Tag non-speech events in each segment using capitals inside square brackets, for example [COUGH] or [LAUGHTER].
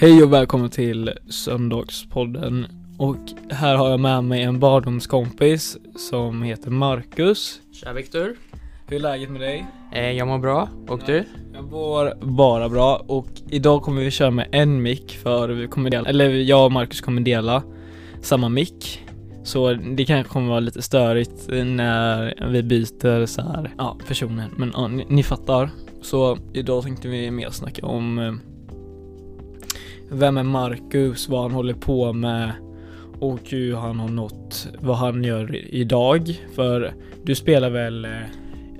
Hej och välkommen till Söndagspodden och här har jag med mig en barndomskompis som heter Marcus. Tja Viktor. Hur är läget med dig? Eh, jag mår bra. Och du? Jag mår bara bra och idag kommer vi köra med en mick för vi kommer dela, eller jag och Marcus kommer dela samma mick. Så det kanske kommer vara lite störigt när vi byter så här, ja, personer. Men ja, ni, ni fattar. Så idag tänkte vi mer snacka om eh, vem är Marcus, vad han håller på med och hur han har nått vad han gör idag. För du spelar väl, eh,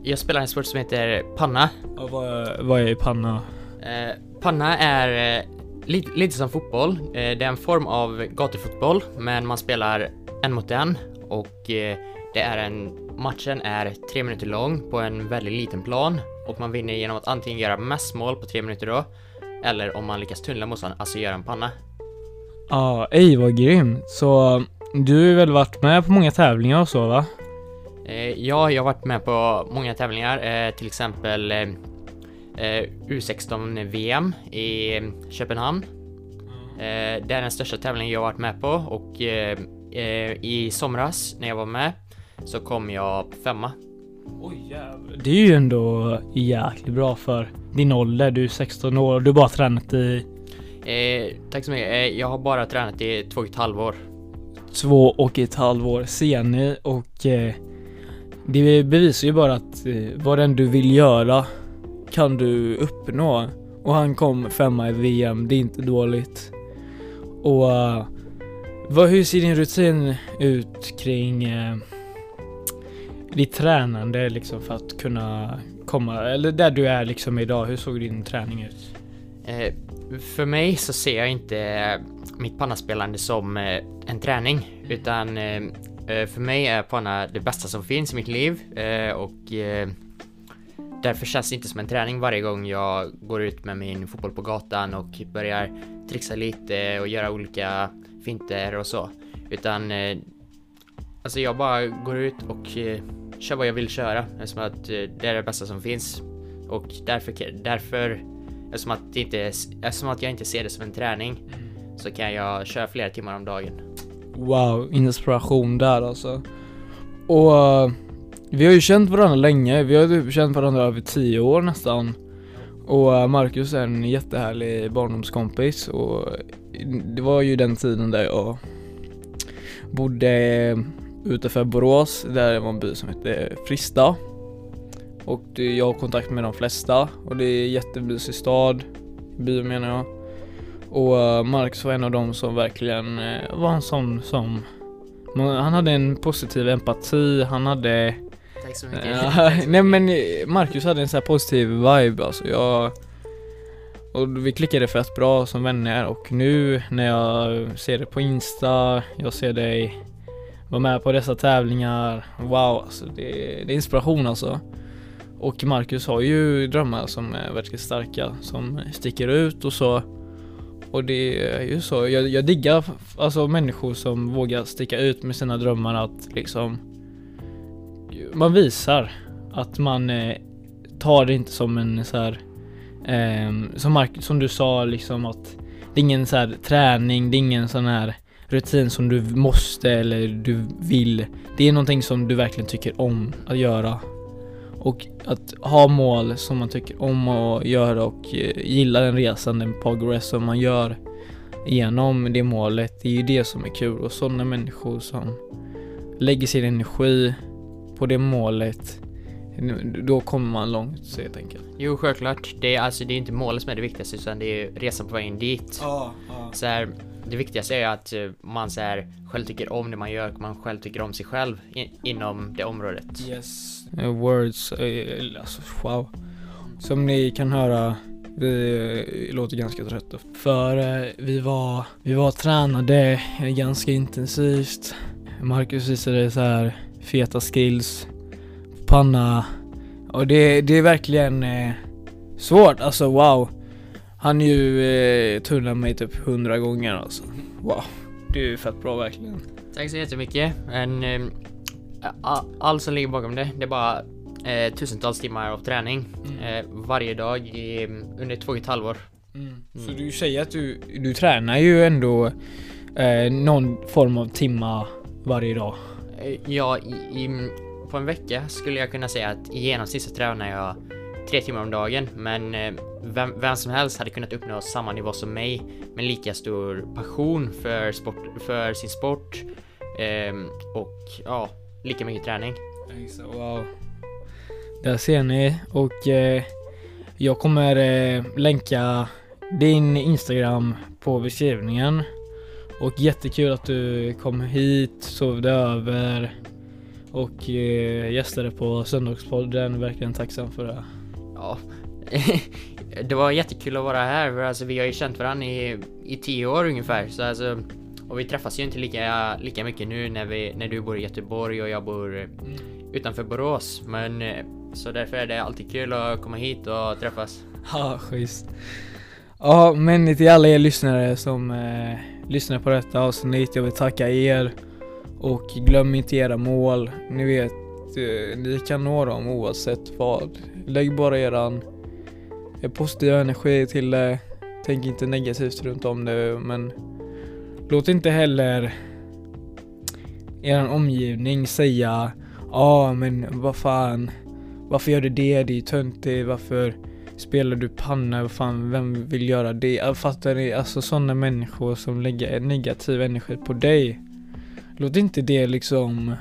Jag spelar en sport som heter panna. ja, vad, vad är panna? Eh, panna är eh, lite, lite som fotboll. Eh, det är en form av gatufotboll, men man spelar en mot en och eh, det är en matchen är tre minuter lång på en väldigt liten plan och man vinner genom att antingen göra mest mål på tre minuter då eller om man lyckas tunnla motståndaren, alltså göra en panna. Ja, ej vad grymt. Så du har väl varit med på många tävlingar och så va? Eh, ja, jag har varit med på många tävlingar, eh, till exempel eh, eh, U16-VM i eh, Köpenhamn. Eh, det är den största tävlingen jag har varit med på och i somras när jag var med så kom jag femma. Oj jävlar. Det är ju ändå jäkligt bra för din ålder. Du är 16 år och du har bara tränat i Eh, tack så mycket. Eh, jag har bara tränat i två och ett halvår. två och ett halvår ser ni och eh, det bevisar ju bara att eh, vad den du vill göra kan du uppnå. Och han kom femma i VM, det är inte dåligt. Och eh, vad, hur ser din rutin ut kring eh, ditt tränande liksom för att kunna komma, eller där du är liksom idag, hur såg din träning ut? Eh, för mig så ser jag inte eh, mitt pannaspelande som eh, en träning, utan eh, eh, för mig är panna det bästa som finns i mitt liv eh, och eh, därför känns det inte som en träning varje gång jag går ut med min fotboll på gatan och börjar trixa lite och göra olika finter och så, utan eh, alltså jag bara går ut och eh, kör vad jag vill köra eftersom att eh, det är det bästa som finns och därför, därför Eftersom att, det inte, eftersom att jag inte ser det som en träning så kan jag köra flera timmar om dagen. Wow, inspiration där alltså. Och eh, vi har ju känt varandra länge, vi har ju typ känt varandra över tio år nästan. Och eh, Marcus är en jättehärlig barndomskompis och det var ju den tiden där jag bodde utanför Borås, där det var en by som hette Frista. Och det- jag har kontakt med de flesta och det är en jättemysig stad, by menar jag. Och eh, Marcus var en av dem som verkligen eh, var en sån som han hade en positiv empati, han hade Tack så Ja, nej men eh, Marcus hade en sån här positiv vibe alltså. Jag och vi klickade fett bra som vänner och nu när jag ser det på Insta, jag ser dig vara med på dessa tävlingar. Wow, alltså det, det är inspiration alltså. Och Marcus har ju drömmar som är väldigt starka, som sticker ut och så. Och det är ju så, jag, jag diggar alltså människor som vågar sticka ut med sina drömmar att liksom man visar att man eh, tar det inte som en så här eh, som, Marcus, som du sa liksom att det är ingen så här träning, det är ingen sån här rutin som du måste eller du vill. Det är någonting som du verkligen tycker om att göra. Och att ha mål som man tycker om att göra och eh, gilla den resan, den progress som man gör genom det målet, det är ju det som är kul och sådana människor som lägger sin energi på det målet, då kommer man långt så helt enkelt. Jo, självklart. Det är alltså det är inte målet som är det viktigaste utan det är resan på vägen dit. Ja, ja. Så här, det viktigaste är att eh, man så här, själv tycker om det man gör, man själv tycker om sig själv i, inom det området. Yes. Eh, Words, eh, alltså wow. Som ni kan höra, vi låter ganska trötta. För vi var, vi var tränade ganska intensivt. Marcus visade så här feta skills, panna. Och det, det är verkligen eh, svårt, alltså wow. Han ju eh, tunnat mig typ hundra gånger alltså. Wow. Det är ju fett bra verkligen. Tack så jättemycket. Men eh, allt som ligger bakom det, det är bara eh, tusentals timmar av träning Mm. eh, varje dag i, under två och ett halvår. Mm. Så Mm. du säger att du, du tränar ju ändå eh, någon form av timma varje dag? Eh, Ja, i, i, på en vecka skulle jag kunna säga att i genomsnitt så tränar jag tre timmar om dagen, men eh, vem, vem som helst hade kunnat uppnå samma nivå som mig med lika stor passion för, sport, för sin sport eh, och ja, lika mycket träning. Wow. Där ser ni och eh, jag kommer eh, länka din Instagram på beskrivningen. Och jättekul att du kom hit, sovde över och eh, gästade på Söndagspodden. Verkligen tacksam för det. Ja, [LAUGHS] det var jättekul att vara här för alltså vi har ju känt varandra i, i tio år ungefär så alltså och vi träffas ju inte lika, lika mycket nu när, vi, när du bor i Göteborg och jag bor eh, utanför Borås men eh, så därför är det alltid kul att komma hit och träffas. [LAUGHS] Ja, schysst. Ja, men till alla er lyssnare som eh, lyssnar på detta avsnitt, jag vill tacka er. Och glöm inte era mål. Ni vet, eh, ni kan nå dem oavsett vad. Lägg bara eran eh, positiva energi till det. Tänk inte negativt runt om det, men låt inte heller er omgivning säga Ja, ah, men vad fan. Varför gör du det? Det är ju töntigt. Varför Spelar du panna, vad fan, vem vill göra det? Fattar ni? Alltså sådana människor som lägger negativ energi på dig. Låt inte det liksom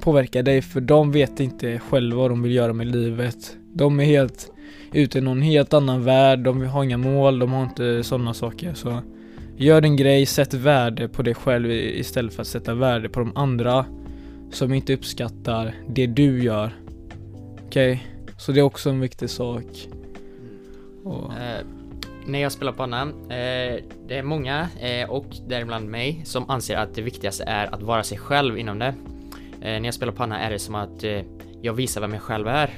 påverka dig för de vet inte själva vad de vill göra med livet. De är helt ute i någon helt annan värld, de har inga mål, de har inte sådana saker. Så gör din grej, sätt värde på dig själv istället för att sätta värde på de andra som inte uppskattar det du gör. Okej? Okay? Så det är också en viktig sak. Och... Eh, när jag spelar panna, eh, det är många eh, och däribland mig som anser att det viktigaste är att vara sig själv inom det. Eh, när jag spelar panna är det som att jag visar vem jag själv är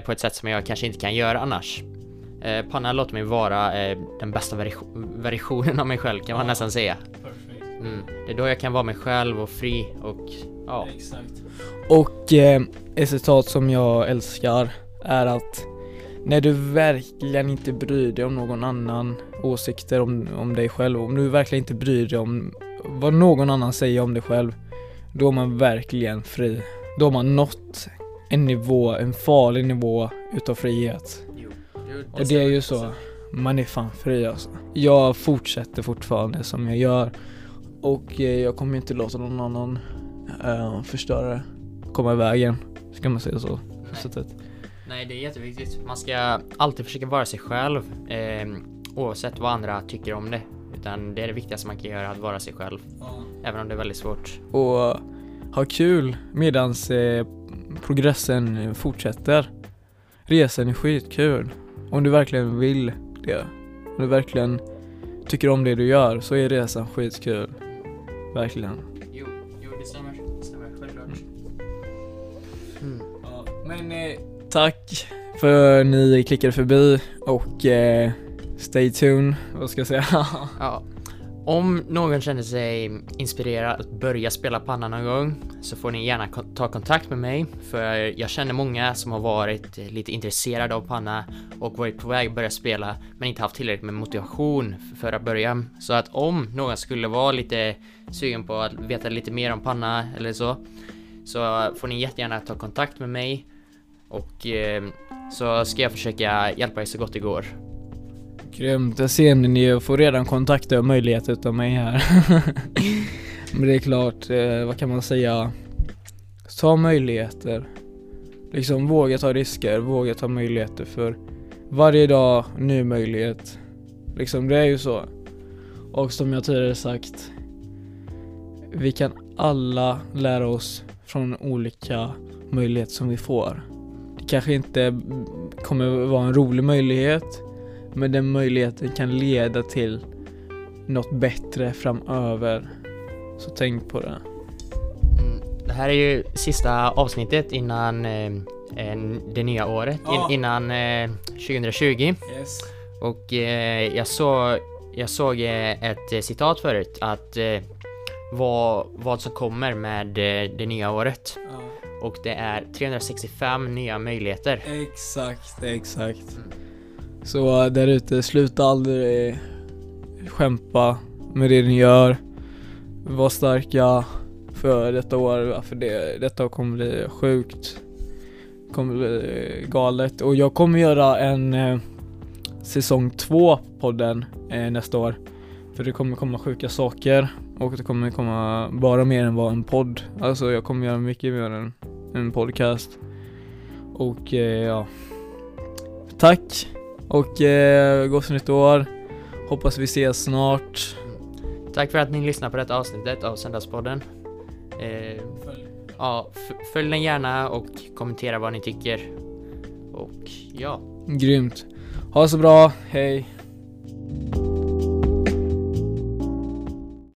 på ett sätt som jag kanske inte kan göra annars. Panna låter mig vara den bästa version versionen av mig själv kan man nästan säga. Mm. Det är då jag kan vara mig själv och fri och ja. Exakt. Och eh, ett citat som jag älskar är att när du verkligen inte bryr dig om någon annan åsikter om, om dig själv, om du verkligen inte bryr dig om vad någon annan säger om dig själv, då är man verkligen fri. Då har man nått en nivå, en farlig nivå utav frihet. Jo. Och det är ju så, man är fan fri alltså. Jag fortsätter fortfarande som jag gör och eh, jag kommer inte låta någon annan uh, förstöra komma i vägen, ska man säga så. Sättet. Nej, det är jätteviktigt. Man ska alltid försöka vara sig själv eh, oavsett vad andra tycker om det. Utan det är det viktigaste man kan göra, att vara sig själv. Ja. Även om det är väldigt svårt. Och ha kul medans eh, progressen fortsätter. Resan är skitkul. Om du verkligen vill det. Om du verkligen tycker om det du gör så är resan skitkul. Verkligen. Tack för att ni klickade förbi och eh, stay tuned, vad ska jag säga? [LAUGHS] Ja. Om någon känner sig inspirerad att börja spela panna någon gång så får ni gärna ta kontakt med mig för jag känner många som har varit lite intresserade av panna och varit på väg att börja spela men inte haft tillräckligt med motivation för att börja. Så att om någon skulle vara lite sugen på att veta lite mer om panna eller så så får ni jättegärna ta kontakt med mig och eh, så ska jag försöka hjälpa er så gott det går. Grymt, jag ser ni, ni får redan kontakter och möjligheter utav mig här. [LAUGHS] Men det är klart, eh, vad kan man säga? Ta möjligheter. Liksom våga ta risker, våga ta möjligheter för varje dag ny möjlighet. Liksom det är ju så. Och som jag tidigare sagt, vi kan alla lära oss från olika möjligheter som vi får. Kanske inte kommer vara en rolig möjlighet, men den möjligheten kan leda till något bättre framöver. Så tänk på det. Mm, Det här är ju sista avsnittet innan eh, det nya året, Ja. in, innan eh, 2020. Yes. Och eh, jag, såg, jag såg eh, ett citat förut att eh, vad, vad som kommer med eh, det nya året. Och det är 365 nya möjligheter. Exakt, exakt. Så äh, där ute, sluta aldrig äh, skämpa med det ni gör. Var starka för detta år, för det, detta kommer bli sjukt. Kommer bli äh, galet. Och jag kommer göra en eh, säsong två podden eh, nästa år. För det kommer komma sjuka saker och det kommer komma bara mer än vad en podd. Alltså jag kommer göra mycket mer än en podcast. Och eh, ja. Tack och eh, gott nytt år. Hoppas vi ses snart. Tack för att ni lyssnar på detta avsnittet av Söndagspodden. Eh, ja, f- följ den gärna och kommentera vad ni tycker. Och ja. Grymt. Ha det så bra, hej.